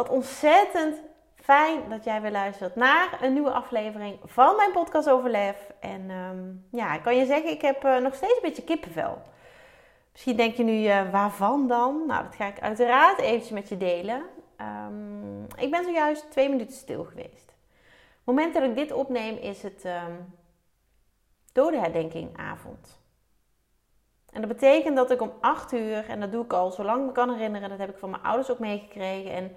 Wat ontzettend fijn dat jij weer luistert naar een nieuwe aflevering van mijn podcast over lef. En um, ja, ik kan je zeggen, ik heb uh, nog steeds een beetje kippenvel. Misschien denk je nu, uh, waarvan dan? Nou, dat ga ik uiteraard eventjes met je delen. Um, ik ben zojuist twee minuten stil geweest. Het moment dat ik dit opneem is het um, dodenherdenkingavond. En dat betekent dat ik om 8 uur, en dat doe ik al zolang ik me kan herinneren, dat heb ik van mijn ouders ook meegekregen. En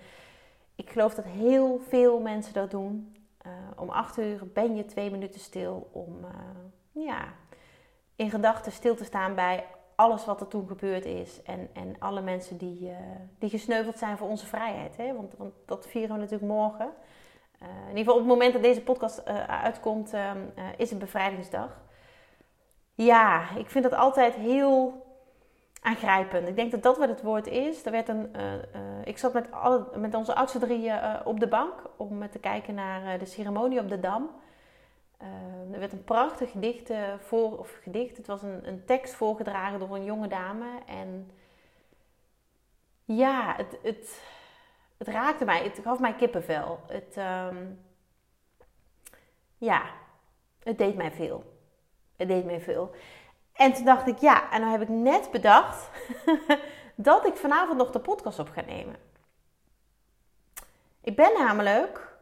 ik geloof dat heel veel mensen dat doen. Uh, om 8 uur ben je twee minuten stil om uh, ja, in gedachten stil te staan bij alles wat er toen gebeurd is. En, en alle mensen die, uh, die gesneuveld zijn voor onze vrijheid. Hè? Want, want dat vieren we natuurlijk morgen. in ieder geval op het moment dat deze podcast uitkomt, is het bevrijdingsdag. Ja, ik vind dat altijd heel aangrijpend. Ik denk dat dat wat het woord is. Er werd een, uh, uh, ik zat met, met onze oudste drie uh, op de bank om te kijken naar de ceremonie op de Dam. er werd een prachtig gedicht voor, of gedicht, het was een, een, tekst voorgedragen door een jonge dame. En ja, het, het, het raakte mij, het gaf mij kippenvel. Het, um, ja, het deed mij veel. Het deed mij veel. En toen dacht ik, ja, en dan heb ik net bedacht dat ik vanavond nog de podcast op ga nemen. Ik ben namelijk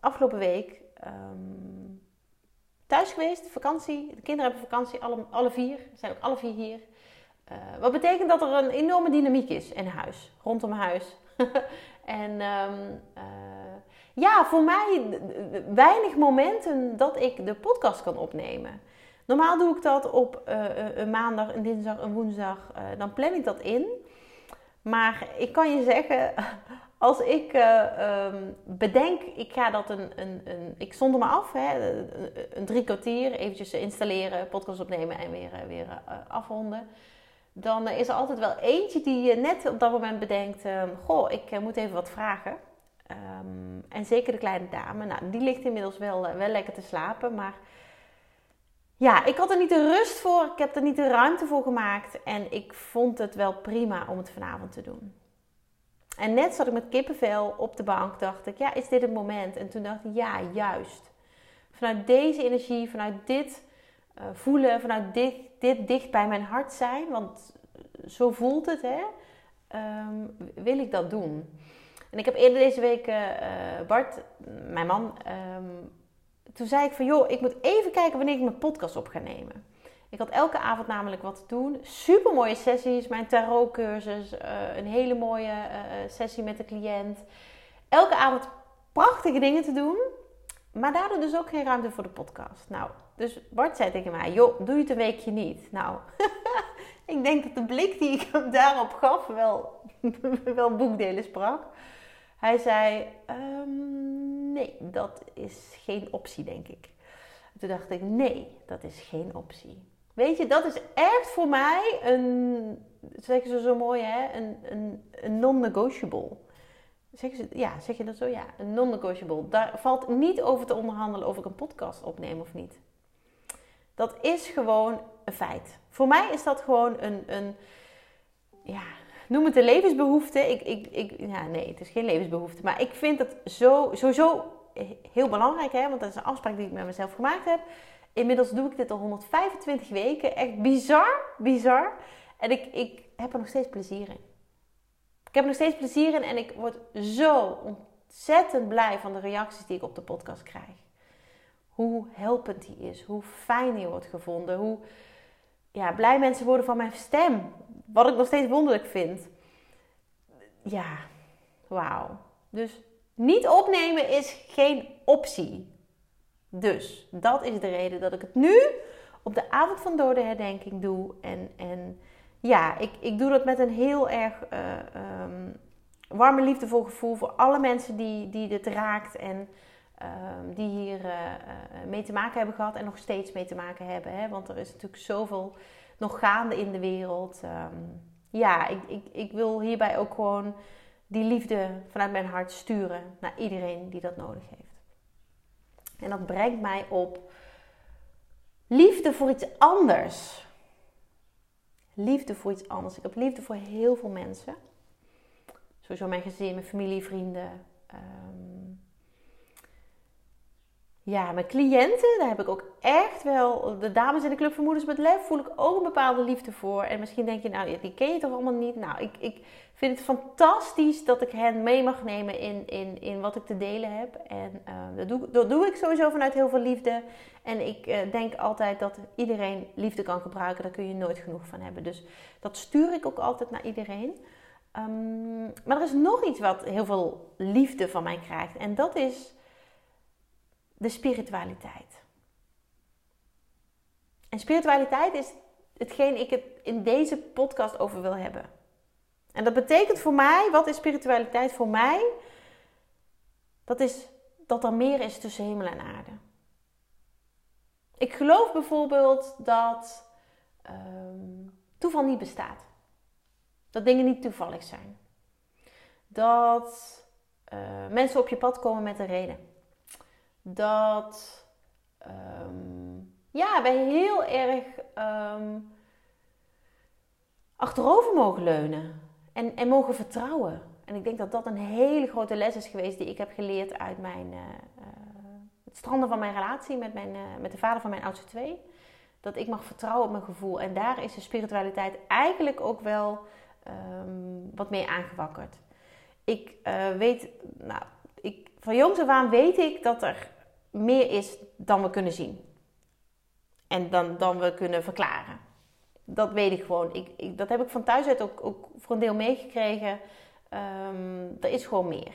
afgelopen week um, thuis geweest, vakantie. De kinderen hebben vakantie, alle, alle vier. zijn ook alle vier hier. Uh, wat betekent dat er een enorme dynamiek is in huis, rondom huis. en um, uh, ja, voor mij weinig momenten dat ik de podcast kan opnemen. Normaal doe ik dat op uh, een maandag, een dinsdag, een woensdag. Uh, dan plan ik dat in. Maar ik kan je zeggen, als ik um, bedenk, ik ga dat een, een, een ik zonder me af, hè, een drie kwartier eventjes installeren, podcast opnemen en weer, weer afronden. Dan is er altijd wel eentje die net op dat moment bedenkt, um, goh, ik moet even wat vragen. Um, en zeker de kleine dame, nou, die ligt inmiddels wel, wel lekker te slapen, maar ja, ik had er niet de rust voor. Ik heb er niet de ruimte voor gemaakt. En ik vond het wel prima om het vanavond te doen. En net zat ik met kippenvel op de bank, dacht ik, ja, is dit het moment? En toen dacht ik, ja, juist. Vanuit deze energie, vanuit dit uh, voelen, vanuit dit, dit dicht bij mijn hart zijn, want zo voelt het, hè, um, wil ik dat doen. En ik heb eerder deze week uh, Bart, mijn man, um, toen zei ik van joh, ik moet even kijken wanneer ik mijn podcast op ga nemen. Ik had elke avond namelijk wat te doen. Super mooie sessies, mijn tarotcursus, uh, een hele mooie uh, sessie met de cliënt. Elke avond prachtige dingen te doen, maar daardoor dus ook geen ruimte voor de podcast. Nou, dus Bart zei tegen mij, joh, doe je het een weekje niet. Nou, ik denk dat de blik die ik hem daarop gaf wel, wel boekdelen sprak. Hij zei, um, nee, dat is geen optie, denk ik. Toen dacht ik, nee, dat is geen optie. Weet je, dat is echt voor mij een, zeggen ze zo mooi, hè, een, een, een non-negotiable. Ze, ja, zeg je dat zo? Ja, een non-negotiable. Daar valt niet over te onderhandelen of ik een podcast opneem of niet. Dat is gewoon een feit. Voor mij is dat gewoon een, een ja, noem het een levensbehoefte. Ik, ik, ik, ja, nee, het is geen levensbehoefte. Maar ik vind het zo, sowieso heel belangrijk, hè, want dat is een afspraak die ik met mezelf gemaakt heb. Inmiddels doe ik dit al 125 weken. Echt bizar, bizar. En ik, ik heb er nog steeds plezier in. Ik heb er nog steeds plezier in en ik word zo ontzettend blij van de reacties die ik op de podcast krijg. Hoe helpend die is, hoe fijn die wordt gevonden, hoe ja, blij mensen worden van mijn stem. Wat ik nog steeds wonderlijk vind. Ja, wauw. Dus niet opnemen is geen optie. Dus dat is de reden dat ik het nu op de avond van dodenherdenking doe. En, en ja, ik, ik doe dat met een heel erg uh, um, warme liefdevol gevoel voor alle mensen die, die dit raakt en ehm, die hier mee te maken hebben gehad en nog steeds mee te maken hebben. Hè? Want er is natuurlijk zoveel nog gaande in de wereld. Ehm, ja, ik, ik, ik wil hierbij ook gewoon die liefde vanuit mijn hart sturen naar iedereen die dat nodig heeft. En dat brengt mij op liefde voor iets anders. Liefde voor iets anders. Ik heb liefde voor heel veel mensen. Sowieso mijn gezin, mijn familie, vrienden. Ehm, ja, mijn cliënten, daar heb ik ook echt wel. De dames in de Club van Moeders met Lef voel ik ook een bepaalde liefde voor. En misschien denk je, nou, die ken je toch allemaal niet? Nou, ik, ik vind het fantastisch dat ik hen mee mag nemen in, in, in wat ik te delen heb. En uh, dat, doe, dat doe ik sowieso vanuit heel veel liefde. En ik uh, denk altijd dat iedereen liefde kan gebruiken. Daar kun je nooit genoeg van hebben. Dus dat stuur ik ook altijd naar iedereen. Um, maar er is nog iets wat heel veel liefde van mij krijgt. En dat is de spiritualiteit. En spiritualiteit is hetgeen ik het in deze podcast over wil hebben. En dat betekent voor mij, wat is spiritualiteit voor mij? Dat is dat er meer is tussen hemel en aarde. Ik geloof bijvoorbeeld dat um, toeval niet bestaat. Dat dingen niet toevallig zijn. Dat uh, mensen op je pad komen met een reden dat um, ja, wij heel erg um, achterover mogen leunen en, en mogen vertrouwen. En ik denk dat dat een hele grote les is geweest die ik heb geleerd uit mijn, uh, het stranden van mijn relatie met, mijn, uh, met de vader van mijn oudste twee. Dat ik mag vertrouwen op mijn gevoel. En daar is de spiritualiteit eigenlijk ook wel um, wat mee aangewakkerd. Ik weet, nou, ik, van jongs af aan weet ik dat er meer is dan we kunnen zien. En dan, dan we kunnen verklaren. Dat weet ik gewoon. Ik, ik dat heb ik van thuis uit ook, ook voor een deel meegekregen. Um, er is gewoon meer.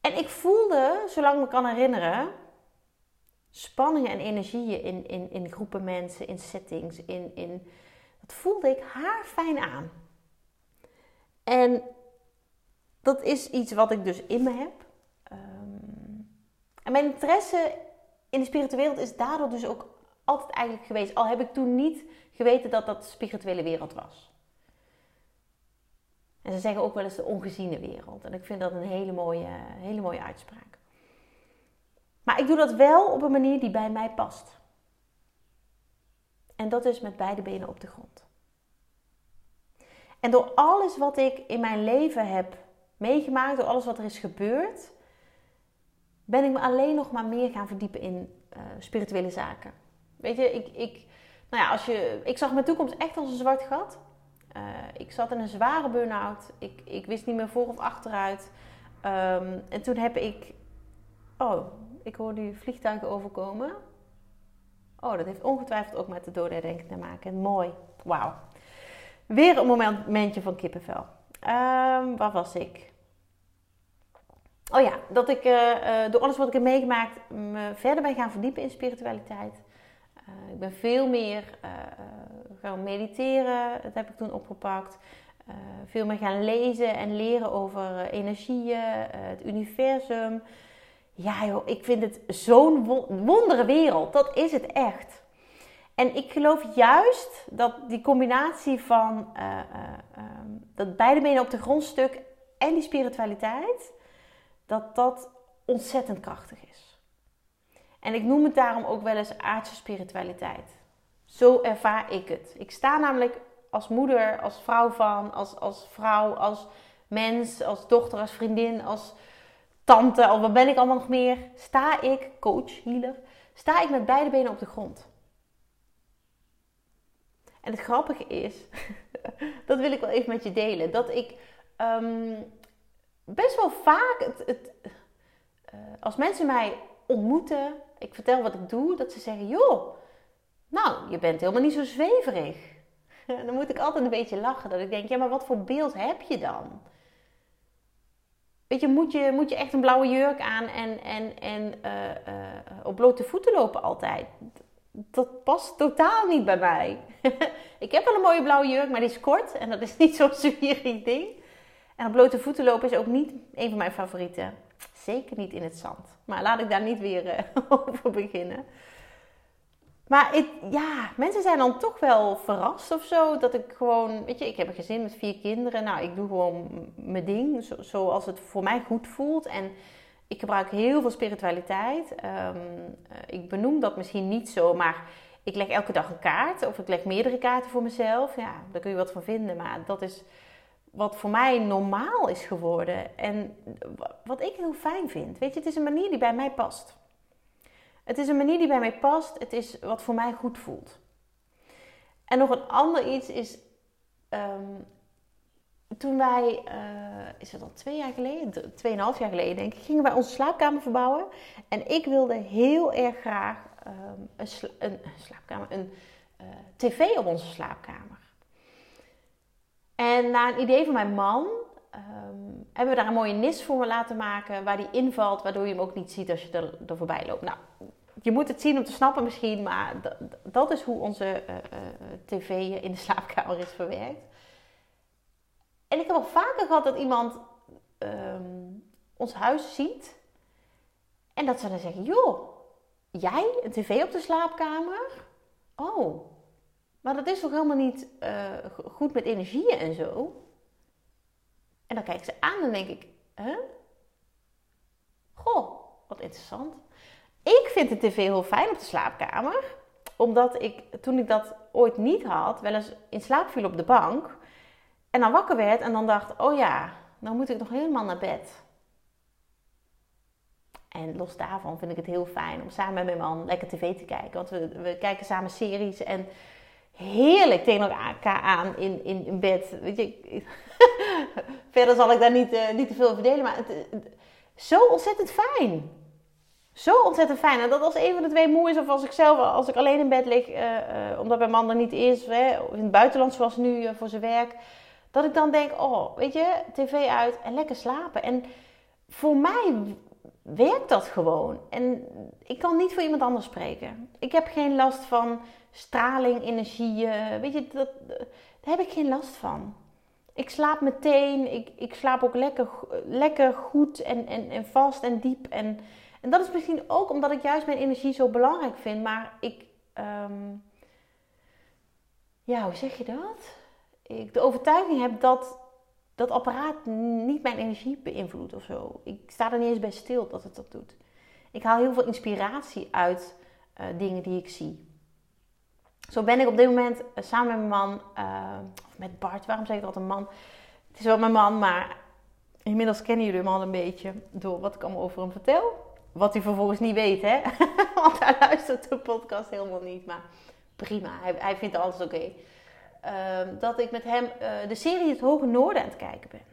En ik voelde, zolang ik me kan herinneren, spanningen en energieën in, in, in groepen mensen, in settings. In, in, dat voelde ik haar fijn aan. En dat is iets wat ik dus in me heb. Mijn interesse in de spirituele wereld is daardoor dus ook altijd eigenlijk geweest. Al heb ik toen niet geweten dat dat de spirituele wereld was. En ze zeggen ook wel eens de ongeziene wereld. En ik vind dat een hele mooie, hele mooie uitspraak. Maar ik doe dat wel op een manier die bij mij past. En dat is met beide benen op de grond. En door alles wat ik in mijn leven heb meegemaakt, door alles wat er is gebeurd, ben ik me alleen nog maar meer gaan verdiepen in uh, spirituele zaken. Weet je, ik, ik, nou ja, als je, ik zag mijn toekomst echt als een zwart gat. Uh, ik zat in een zware burn-out. Ik, ik wist niet meer voor of achteruit. Um, en toen heb ik. Oh, ik hoor nu vliegtuigen overkomen. Oh, dat heeft ongetwijfeld ook met de dodenherdenking te maken. Mooi. Wauw. Weer een momentje van kippenvel. Um, waar was ik? Oh ja, dat ik uh, door alles wat ik heb meegemaakt me verder ben gaan verdiepen in spiritualiteit. Uh, ik ben veel meer gaan mediteren, dat heb ik toen opgepakt. veel meer gaan lezen en leren over energieën, het universum. Ja joh, ik vind het zo'n wondere wereld, dat is het echt. En ik geloof juist dat die combinatie van um, dat beide benen op de grondstuk en die spiritualiteit dat dat ontzettend krachtig is. En ik noem het daarom ook wel eens aardse spiritualiteit. Zo ervaar ik het. Ik sta namelijk als moeder, als vrouw van, als, als vrouw, als mens, als dochter, als vriendin, als tante, of wat ben ik allemaal nog meer? Sta ik, coach, healer, sta ik met beide benen op de grond. En het grappige is, dat wil ik wel even met je delen, dat ik um, best wel vaak het, het uh, als mensen mij ontmoeten, ik vertel wat ik doe, dat ze zeggen: joh, nou, je bent helemaal niet zo zweverig. dan moet ik altijd een beetje lachen. Dat ik denk: ja, maar wat voor beeld heb je dan? Weet je, moet je, moet je echt een blauwe jurk aan en, en, en uh, uh, op blote voeten lopen altijd? Dat past totaal niet bij mij. ik heb wel een mooie blauwe jurk, maar die is kort en dat is niet zo'n zwierig ding. Op blote voeten lopen is ook niet een van mijn favorieten. Zeker niet in het zand. Maar laat ik daar niet weer uh, over beginnen. Maar ja, mensen zijn dan toch wel verrast of zo. Dat ik gewoon, weet je, ik heb een gezin met vier kinderen. Nou, ik doe gewoon mijn ding zoals het voor mij goed voelt. En ik gebruik heel veel spiritualiteit. Ehm, eh, ik benoem dat misschien niet zo, maar ik leg elke dag een kaart. Of ik leg meerdere kaarten voor mezelf. Ja, daar kun je wat van vinden. Maar dat is wat voor mij normaal is geworden. En wat ik heel fijn vind. Weet je, het is een manier die bij mij past. Het is een manier die bij mij past. Het is wat voor mij goed voelt. En nog een ander iets is. Ehm, toen wij, uh, is het al twee jaar geleden, tweeënhalf jaar geleden denk ik, gingen wij onze slaapkamer verbouwen. En ik wilde heel erg graag um, een, een, slaapkamer, een uh, tv op onze slaapkamer. En na een idee van mijn man um, hebben we daar een mooie nis voor me laten maken waar die invalt, waardoor je hem ook niet ziet als je er, voorbij loopt. Nou, je moet het zien om te snappen misschien, maar dat is hoe onze uh, tv in de slaapkamer is verwerkt. En ik heb al vaker gehad dat iemand um, ons huis ziet en dat ze dan zeggen: Joh, jij een tv op de slaapkamer? Oh, maar dat is toch helemaal niet uh, goed met energieën en zo? En dan kijk ik ze aan en denk ik: Huh? Goh, wat interessant. Ik vind de tv heel fijn op de slaapkamer. Omdat ik, toen ik dat ooit niet had, wel eens in slaap viel op de bank. En dan wakker werd en dan dacht, oh ja, dan moet ik nog helemaal naar bed. En los daarvan vind ik het heel fijn om samen met mijn man lekker tv te kijken. Want we, we kijken samen series en heerlijk tegen elkaar aan in, in, bed. Weet je, verder zal ik daar niet, uh, niet te veel over delen, maar het, zo ontzettend fijn. Zo ontzettend fijn. En dat als een van de twee moe is, of als ik zelf, als ik alleen in bed lig, uh, omdat mijn man er niet is, hè, in het buitenland zoals nu voor zijn werk dat ik dan denk, oh, weet je, tv uit en lekker slapen. En voor mij werkt dat gewoon. En ik kan niet voor iemand anders spreken. Ik heb geen last van straling, energie. Weet je, dat, daar heb ik geen last van. Ik slaap meteen. Ik, ik slaap ook lekker, lekker goed en, en, en vast en diep. En, en dat is misschien ook omdat ik juist mijn energie zo belangrijk vind. Maar ik. Um, ja, hoe zeg je dat? ik de overtuiging heb dat dat apparaat niet mijn energie beïnvloedt of zo. Ik sta er niet eens bij stil dat het dat doet. Ik haal heel veel inspiratie uit uh, dingen die ik zie. Zo ben ik op dit moment uh, samen met mijn man, uh, of met Bart, waarom zeg ik altijd man? Het is wel mijn man, maar inmiddels kennen jullie hem al een beetje door wat ik allemaal over hem vertel. Wat hij vervolgens niet weet, hè? Want hij luistert de podcast helemaal niet, maar prima. Hij, hij vindt alles oké. Ehm, dat ik met hem uh, de serie Het Hoge Noorden aan het kijken ben.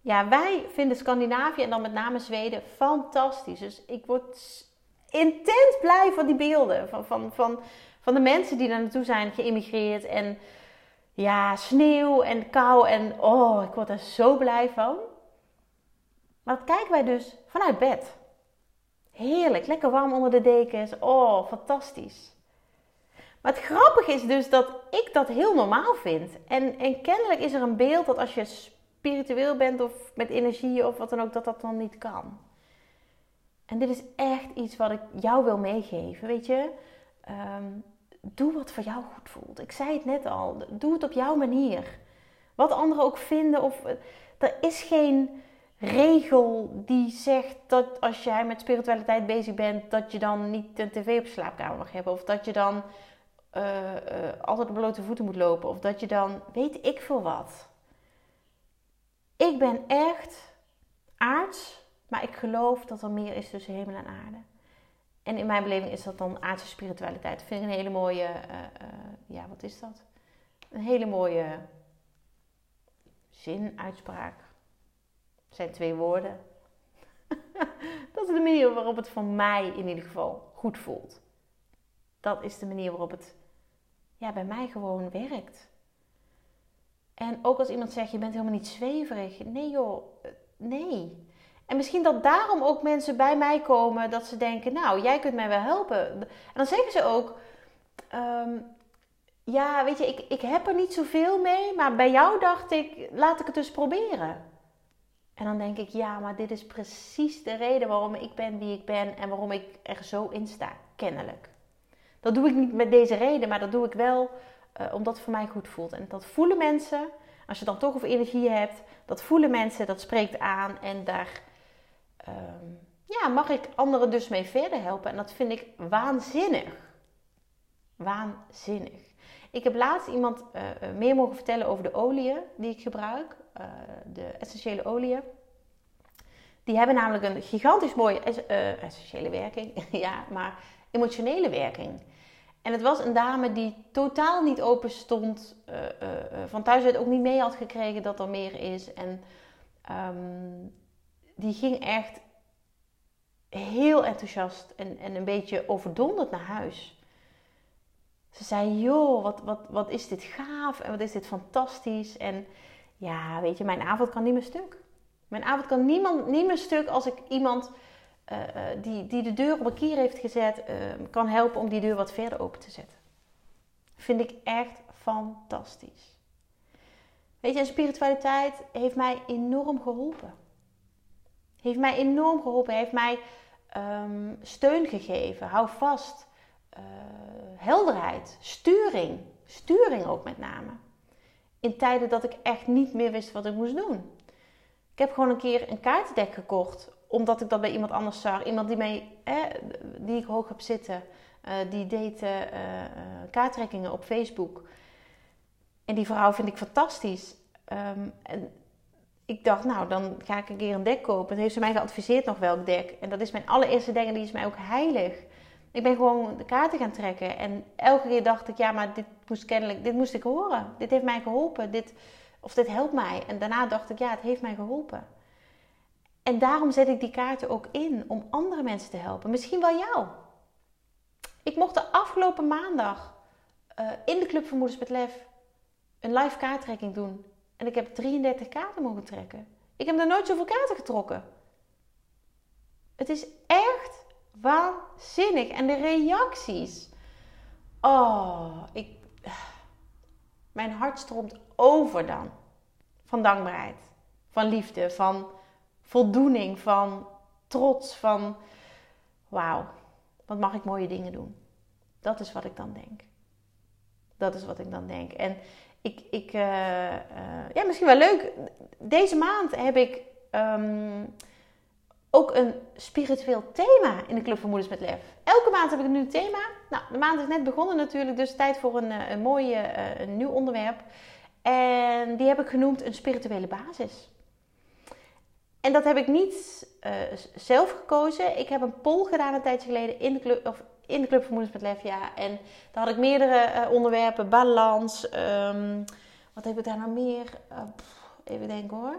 Ja, wij vinden Scandinavië en dan met name Zweden fantastisch. Dus ik word intens blij van die beelden. Van, van, van, van de mensen die daar naartoe zijn geïmmigreerd. En ja, sneeuw en kou. En oh, ik word er zo blij van. Maar dat kijken wij dus vanuit bed. Heerlijk, lekker warm onder de dekens. Oh, fantastisch. Maar het grappige is dus dat ik dat heel normaal vind. En, en kennelijk is er een beeld dat als je spiritueel bent of met energie of wat dan ook, dat dat dan niet kan. En dit is echt iets wat ik jou wil meegeven. Weet je, ehm, doe wat voor jou goed voelt. Ik zei het net al, doe het op jouw manier. Wat anderen ook vinden of er is geen regel die zegt dat als jij met spiritualiteit bezig bent, dat je dan niet een tv op slaapkamer mag hebben. Of dat je dan uh, altijd op blote voeten moet lopen. Of dat je dan, weet ik veel wat. Ik ben echt aards, maar ik geloof dat er meer is tussen hemel en aarde. En in mijn beleving is dat dan aardse spiritualiteit. Dat vind ik een hele mooie, uh, ja, wat is dat? Een hele mooie zin, uitspraak. Zijn twee woorden. dat is de manier waarop het voor mij in ieder geval goed voelt. Dat is de manier waarop het ja, bij mij gewoon werkt. En ook als iemand zegt, je bent helemaal niet zweverig. Nee joh, eh, nee. En misschien dat daarom ook mensen bij mij komen dat ze denken, nou, jij kunt mij wel helpen. En dan zeggen ze ook, ehm, ja, weet je, ik, ik heb er niet zoveel mee, maar bij jou dacht ik, laat ik het dus proberen. En dan denk ik, ja, maar dit is precies de reden waarom ik ben wie ik ben en waarom ik er zo in sta, kennelijk. Dat doe ik niet met deze reden, maar dat doe ik wel uh, omdat het voor mij goed voelt. En dat voelen mensen, als je dan toch over energie hebt, dat voelen mensen, dat spreekt aan en daar ehm, ja, mag ik anderen dus mee verder helpen. En dat vind ik waanzinnig. Waanzinnig. Ik heb laatst iemand uh, meer mogen vertellen over de oliën die ik gebruik, de essentiële oliën. Die hebben namelijk een gigantisch mooie essentiële werking, ja, maar emotionele werking. En het was een dame die totaal niet open stond, van thuis uit ook niet mee had gekregen dat er meer is. En um, die ging echt heel enthousiast en, en een beetje overdonderd naar huis. Ze zei, joh, wat, wat, wat is dit gaaf en wat is dit fantastisch. En ja, weet je, mijn avond kan niet meer stuk. Mijn avond kan niemand, niet meer stuk als ik iemand uh, die, die de deur op een kier heeft gezet, uh, kan helpen om die deur wat verder open te zetten. Vind ik echt fantastisch. Weet je, en spiritualiteit heeft mij enorm geholpen. Heeft mij enorm geholpen. Heeft mij um, steun gegeven. Hou vast. Uh, helderheid. Sturing. Sturing ook met name. In tijden dat ik echt niet meer wist wat ik moest doen. Ik heb gewoon een keer een kaartendek gekocht. Omdat ik dat bij iemand anders zag. Iemand die, mij, eh, die ik hoog heb zitten. Uh, die deed uh, kaarttrekkingen op Facebook. En die vrouw vind ik fantastisch. Um, en ik dacht, nou, dan ga ik een keer een dek kopen. En heeft ze mij geadviseerd nog welk dek. En dat is mijn allereerste dek en die is mij ook heilig. Ik ben gewoon de kaarten gaan trekken. En elke keer dacht ik, ja, maar dit moest kennelijk, dit moest ik horen. Dit heeft mij geholpen. Dit, of dit helpt mij. En daarna dacht ik, ja, het heeft mij geholpen. En daarom zet ik die kaarten ook in om andere mensen te helpen. Misschien wel jou. Ik mocht de afgelopen maandag uh, in de Club van Moeders met Lef een live kaarttrekking doen. En ik heb 33 kaarten mogen trekken. Ik heb er nooit zoveel kaarten getrokken. Het is echt waanzinnig. En de reacties. Oh, ik. Mijn hart stroomt over dan. Van dankbaarheid. Van liefde. Van voldoening. Van trots. Van. Wauw, wat mag ik mooie dingen doen. Dat is wat ik dan denk. Dat is wat ik dan denk. En ik, ik uh, uh, ja, misschien wel leuk. Deze maand heb ik um, ook een spiritueel thema in de Club van Moeders met Lef. Elke maand heb ik een nieuw thema. Nou, de maand is net begonnen natuurlijk, dus tijd voor een, een mooi een nieuw onderwerp. En die heb ik genoemd een spirituele basis. En dat heb ik niet zelf gekozen. Ik heb een poll gedaan een tijdje geleden in de club, of in de Moeders met Lef. En daar had ik meerdere uh, onderwerpen. Balans. Um, wat heb ik daar nou meer? Pff, even denken hoor.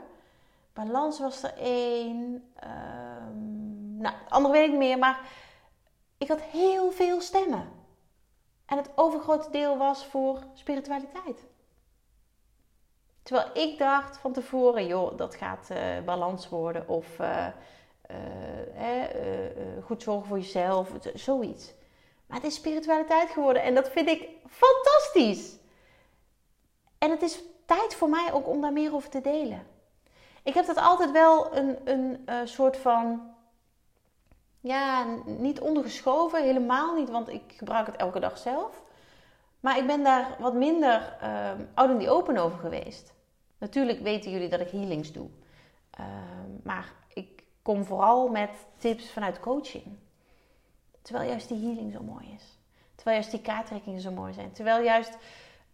Balans was er één. Um, nou, andere weet ik niet meer. Maar ik had heel veel stemmen. En het overgrote deel was voor spiritualiteit. Terwijl ik dacht van tevoren, joh, dat gaat uh, balans worden. Of uh, goed zorgen voor jezelf, zoiets. Maar het is spiritualiteit geworden en dat vind ik fantastisch. En het is tijd voor mij ook om daar meer over te delen. Ik heb dat altijd wel een, een soort van. Ja, niet ondergeschoven, helemaal niet, want ik gebruik het elke dag zelf. Maar ik ben daar wat minder uh, in open over geweest. Natuurlijk weten jullie dat ik healings doe. Uh, maar ik kom vooral met tips vanuit coaching. Terwijl juist die healing zo mooi is. Terwijl juist die kaarttrekkingen zo mooi zijn. Terwijl juist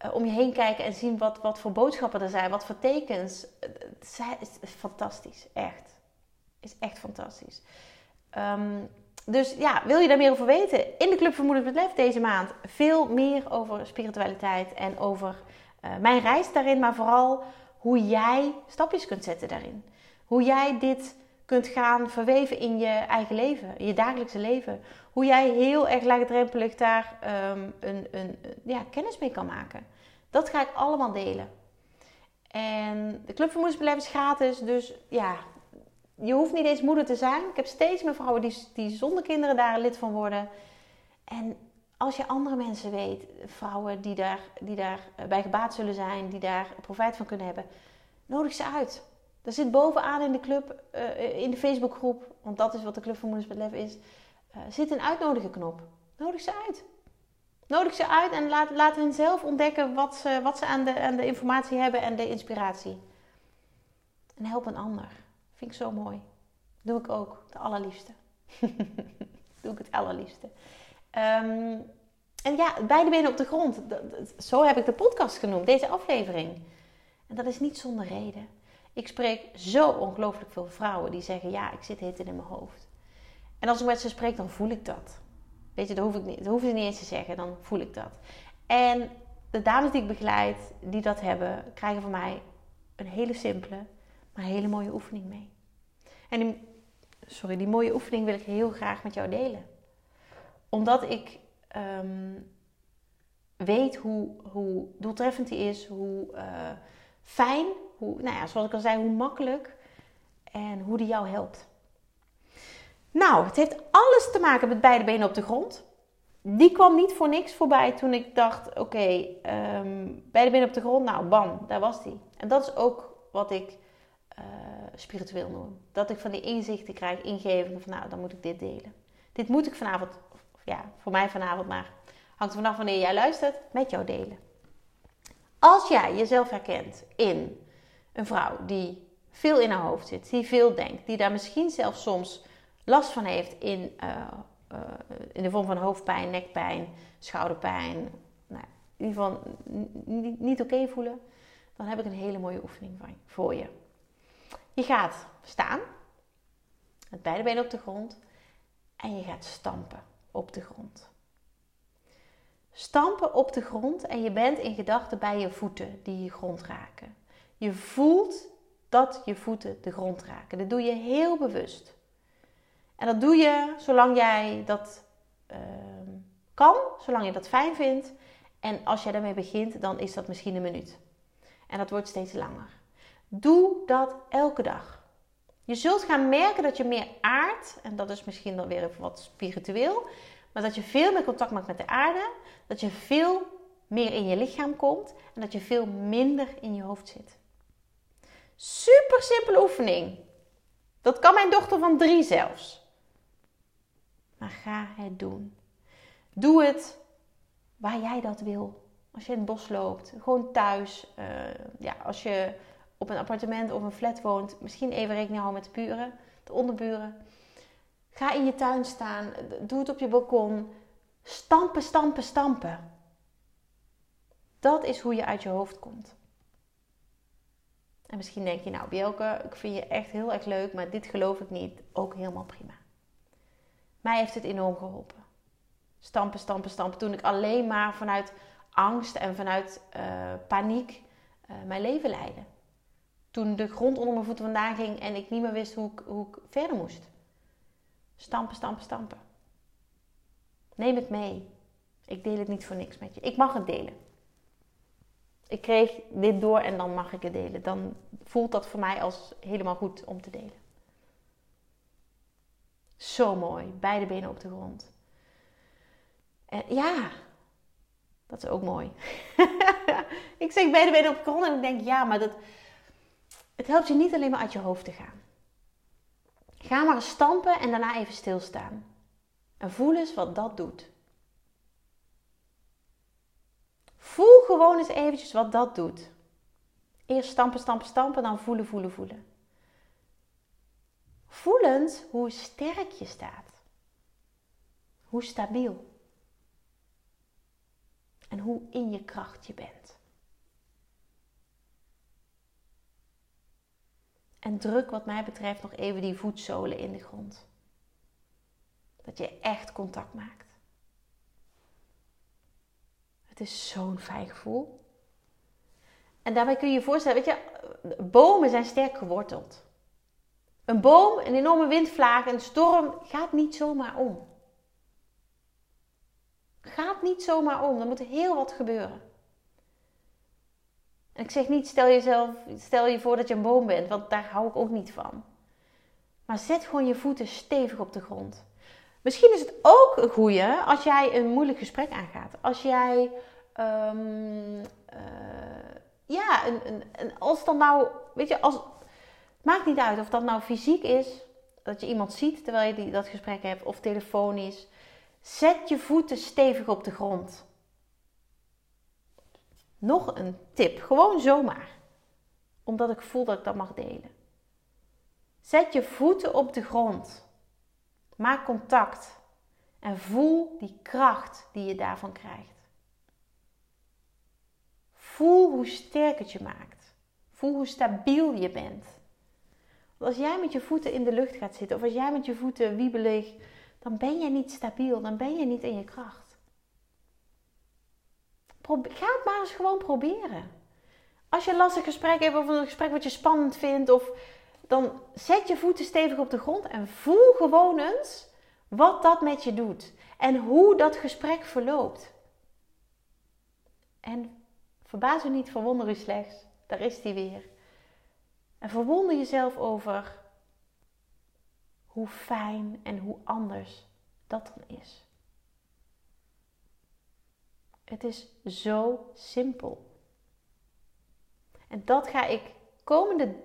uh, om je heen kijken en zien wat, wat voor boodschappen er zijn. Wat voor tekens. Het is, is fantastisch. Echt. Is echt fantastisch. Um, dus ja, wil je daar meer over weten? In de Club van Moeders met Lef deze maand veel meer over spiritualiteit en over uh, mijn reis daarin, maar vooral hoe jij stapjes kunt zetten daarin. Hoe jij dit kunt gaan verweven in je eigen leven, je dagelijkse leven. Hoe jij heel erg laagdrempelig daar um, een, een, ja, kennis mee kan maken. Dat ga ik allemaal delen. En de Club Moeders is gratis, dus ja, je hoeft niet eens moeder te zijn. Ik heb steeds meer vrouwen die, die zonder kinderen daar lid van worden. En als je andere mensen weet, vrouwen die daar, die daar eh, bij gebaat zullen zijn, die daar profijt van kunnen hebben, nodig ze uit. Er zit bovenaan in de club, uh, in de Facebookgroep, want dat is wat de Club van Moeders met Lef is, uh, zit een uitnodigen knop. Nodig ze uit. Nodig ze uit en laat, laat hen zelf ontdekken wat ze, wat ze aan, de, aan de informatie hebben en de inspiratie. En help een ander. Vind ik zo mooi. Doe ik ook, de allerliefste. Doe ik het allerliefste. Um, en ja, beide benen op de grond. Zo heb ik de podcast genoemd, deze aflevering. En dat is niet zonder reden. Ik spreek zo ongelooflijk veel vrouwen die zeggen: Ja, ik zit hitten in mijn hoofd. En als ik met ze spreek, dan voel ik dat. Weet je, dat hoef ik niet, dat ze niet eens te zeggen, dan voel ik dat. En de dames die ik begeleid, die dat hebben, krijgen van mij een hele simpele, maar hele mooie oefening mee. En sorry, die mooie oefening wil ik heel graag met jou delen. Omdat ik ehm, weet hoe, hoe doeltreffend die is, hoe uh, fijn, hoe, nou ja, zoals ik al zei, hoe makkelijk en hoe die jou helpt. Nou, het heeft alles te maken met beide benen op de grond. Die kwam niet voor niks voorbij toen ik dacht: oké, ehm, beide benen op de grond, nou bam, daar was die. En dat is ook wat ik uh, spiritueel noem. Dat ik van die inzichten krijg, ingevingen van nou, dan moet ik dit delen. Dit moet ik vanavond, ja, voor mij vanavond maar. Hangt vanaf wanneer jij luistert, met jou delen. Als jij jezelf herkent in een vrouw die veel in haar hoofd zit, die veel denkt, die daar misschien zelfs soms last van heeft in, uh, uh, in de vorm van hoofdpijn, nekpijn, schouderpijn, nou, in ieder geval niet, oké voelen, dan heb ik een hele mooie oefening voor je. Je gaat staan, met beide benen op de grond, en je gaat stampen op de grond. Stampen op de grond en je bent in gedachten bij je voeten die je grond raken. Je voelt dat je voeten de grond raken. Dat doe je heel bewust. En dat doe je zolang jij dat uh, kan, zolang je dat fijn vindt. En als jij daarmee begint, dan is dat misschien een minuut. En dat wordt steeds langer. Doe dat elke dag. Je zult gaan merken dat je meer aardt, en dat is misschien dan weer wat spiritueel, maar dat je veel meer contact maakt met de aarde, dat je veel meer in je lichaam komt en dat je veel minder in je hoofd zit. Super simpele oefening. Dat kan mijn dochter van drie zelfs. Maar ga het doen. Doe het waar jij dat wil. Als je in het bos loopt, gewoon thuis. Uh, ja, als je op een appartement of een flat woont, misschien even rekening houden met de buren, de onderburen. Ga in je tuin staan, doe het op je balkon. Stampen, stampen, stampen. Dat is hoe je uit je hoofd komt. En misschien denk je, nou Bjelke, ik vind je echt heel erg leuk, maar dit geloof ik niet. Ook helemaal prima. Mij heeft het enorm geholpen. Stampen, stampen, stampen. Toen ik alleen maar vanuit angst en vanuit uh, paniek uh, mijn leven leidde. Toen de grond onder mijn voeten vandaan ging en ik niet meer wist hoe ik, hoe ik verder moest. Stampen, stampen, stampen. Neem het mee. Ik deel het niet voor niks met je. Ik mag het delen. Ik kreeg dit door en dan mag ik het delen. Dan voelt dat voor mij als helemaal goed om te delen. Zo mooi. Beide benen op de grond. En ja, dat is ook mooi. ik zeg beide benen op de grond en ik denk ja, maar dat, het helpt je niet alleen maar uit je hoofd te gaan. Ga maar stampen en daarna even stilstaan. En voel eens wat dat doet. Voel gewoon eens eventjes wat dat doet. Eerst stampen, stampen, stampen, dan voelen, voelen, voelen. Voelend hoe sterk je staat. Hoe stabiel. En hoe in je kracht je bent. En druk wat mij betreft nog even die voetzolen in de grond. Dat je echt contact maakt. Het is zo'n fijn gevoel. En daarbij kun je je voorstellen, weet je, bomen zijn sterk geworteld. Een boom, een enorme windvlaag, een storm gaat niet zomaar om. Gaat niet zomaar om. Er moet heel wat gebeuren. En ik zeg niet, stel, jezelf, stel je voor dat je een boom bent, want daar hou ik ook niet van. Maar zet gewoon je voeten stevig op de grond. Misschien is het ook een goeie als jij een moeilijk gesprek aangaat. Als jij, um, ja, een, een, een, als dan nou, weet je, als, maakt niet uit of dat nou fysiek is, dat je iemand ziet terwijl je die, dat gesprek hebt, of telefonisch. Zet je voeten stevig op de grond. Nog een tip, gewoon zomaar. Omdat ik voel dat ik dat mag delen. Zet je voeten op de grond. Maak contact. En voel die kracht die je daarvan krijgt. Voel hoe sterk het je maakt. Voel hoe stabiel je bent. Want als jij met je voeten in de lucht gaat zitten, of als jij met je voeten wiebelig, dan ben je niet stabiel, dan ben je niet in je kracht. Ga het maar eens gewoon proberen. Als je een lastig gesprek hebt of een gesprek wat je spannend vindt, of dan zet je voeten stevig op de grond en voel gewoon eens wat dat met je doet en hoe dat gesprek verloopt. En verbaas u niet, verwonder u slechts. Daar is die weer. En verwonder jezelf over hoe fijn en hoe anders dat dan is. Het is zo simpel. En dat ga ik komende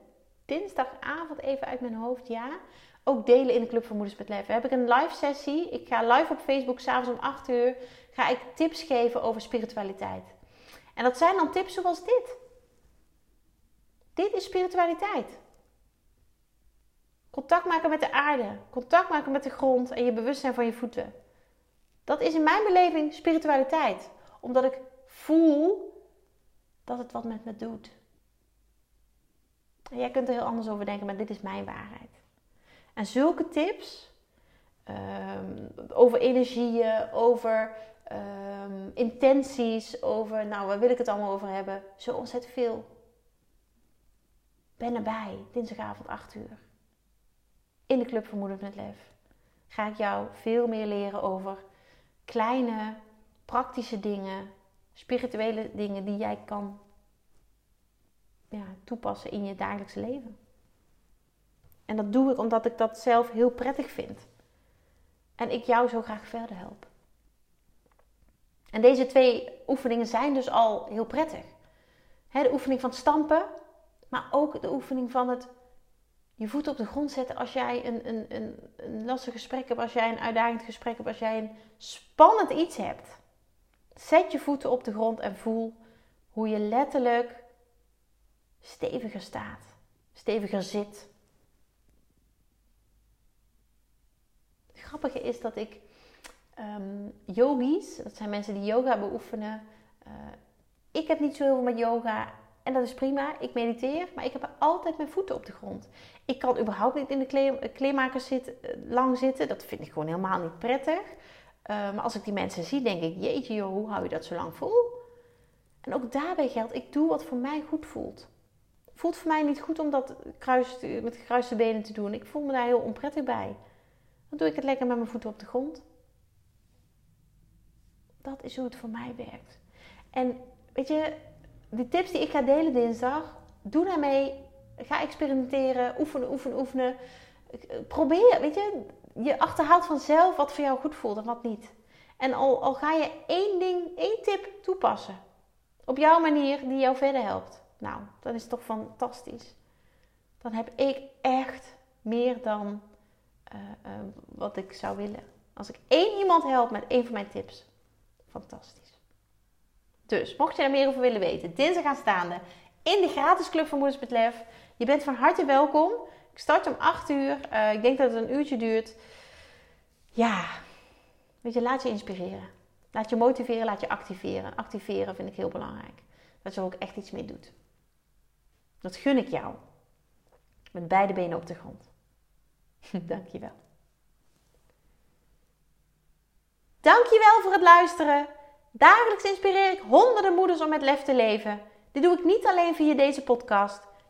dinsdagavond even uit mijn hoofd, ja, ook delen in de Club van Moeders met Leven. Heb ik een live sessie. Ik ga live op Facebook s'avonds om 8 uur. Ga ik tips geven over spiritualiteit. En dat zijn dan tips zoals dit. Dit is spiritualiteit. Contact maken met de aarde. Contact maken met de grond en je bewustzijn van je voeten. Dat is in mijn beleving spiritualiteit. Omdat ik voel dat het wat met me doet. En jij kunt er heel anders over denken, maar dit is mijn waarheid. En zulke tips ehm, over energieën, over um, intenties, over, nou, waar wil ik het allemaal over hebben? Zo ontzettend veel. Ben erbij, dinsdagavond 8 uur. In de Club van Moeders met Lef ga ik jou veel meer leren over kleine, praktische dingen, spirituele dingen die jij kan ja, toepassen in je dagelijkse leven. En dat doe ik omdat ik dat zelf heel prettig vind. En ik jou zo graag verder help. En deze twee oefeningen zijn dus al heel prettig. de oefening van stampen, maar ook de oefening van het je voet op de grond zetten als jij een, een, een, een lastig gesprek hebt, als jij een uitdagend gesprek hebt, als jij een spannend iets hebt. Zet je voeten op de grond en voel hoe je letterlijk steviger staat, steviger zit. Het grappige is dat ik um, yogis, dat zijn mensen die yoga beoefenen. Uh, ik heb niet zo heel veel met yoga en dat is prima. Ik mediteer, maar ik heb altijd mijn voeten op de grond. Ik kan überhaupt niet in de kleermakers zitten, eh, lang zitten. Dat vind ik gewoon helemaal niet prettig. Uh, maar als ik die mensen zie, denk ik: jeetje, joh, hoe hou je dat zo lang vol? En ook daarbij geldt: ik doe wat voor mij goed voelt voelt voor mij niet goed om dat met gekruiste benen te doen. Ik voel me daar heel onprettig bij. Dan doe ik het lekker met mijn voeten op de grond. Dat is hoe het voor mij werkt. En weet je, die tips die ik ga delen dinsdag, doe daarmee. Ga experimenteren, oefenen, oefenen, oefenen. Probeer, weet je, je achterhaalt vanzelf wat voor jou goed voelt en wat niet. En al, al ga je één ding, één tip toepassen. Op jouw manier die jou verder helpt. Nou, dat is toch fantastisch. Dan heb ik echt meer dan uh, uh, wat ik zou willen. Als ik één iemand help met één van mijn tips. Fantastisch. Dus, mocht je er meer over willen weten, dinsdag aanstaande in de gratis Club van Moeders met Lef. Je bent van harte welkom. Ik start om 8 uur. Uh, ik denk dat het een uurtje duurt. Ja, weet je, laat je inspireren. Laat je motiveren, laat je activeren. Activeren vind ik heel belangrijk. Dat je er ook echt iets mee doet. Dat gun ik jou. Met beide benen op de grond. Dankjewel. Dankjewel voor het luisteren. Dagelijks inspireer ik honderden moeders om met lef te leven. Dit doe ik niet alleen via deze podcast.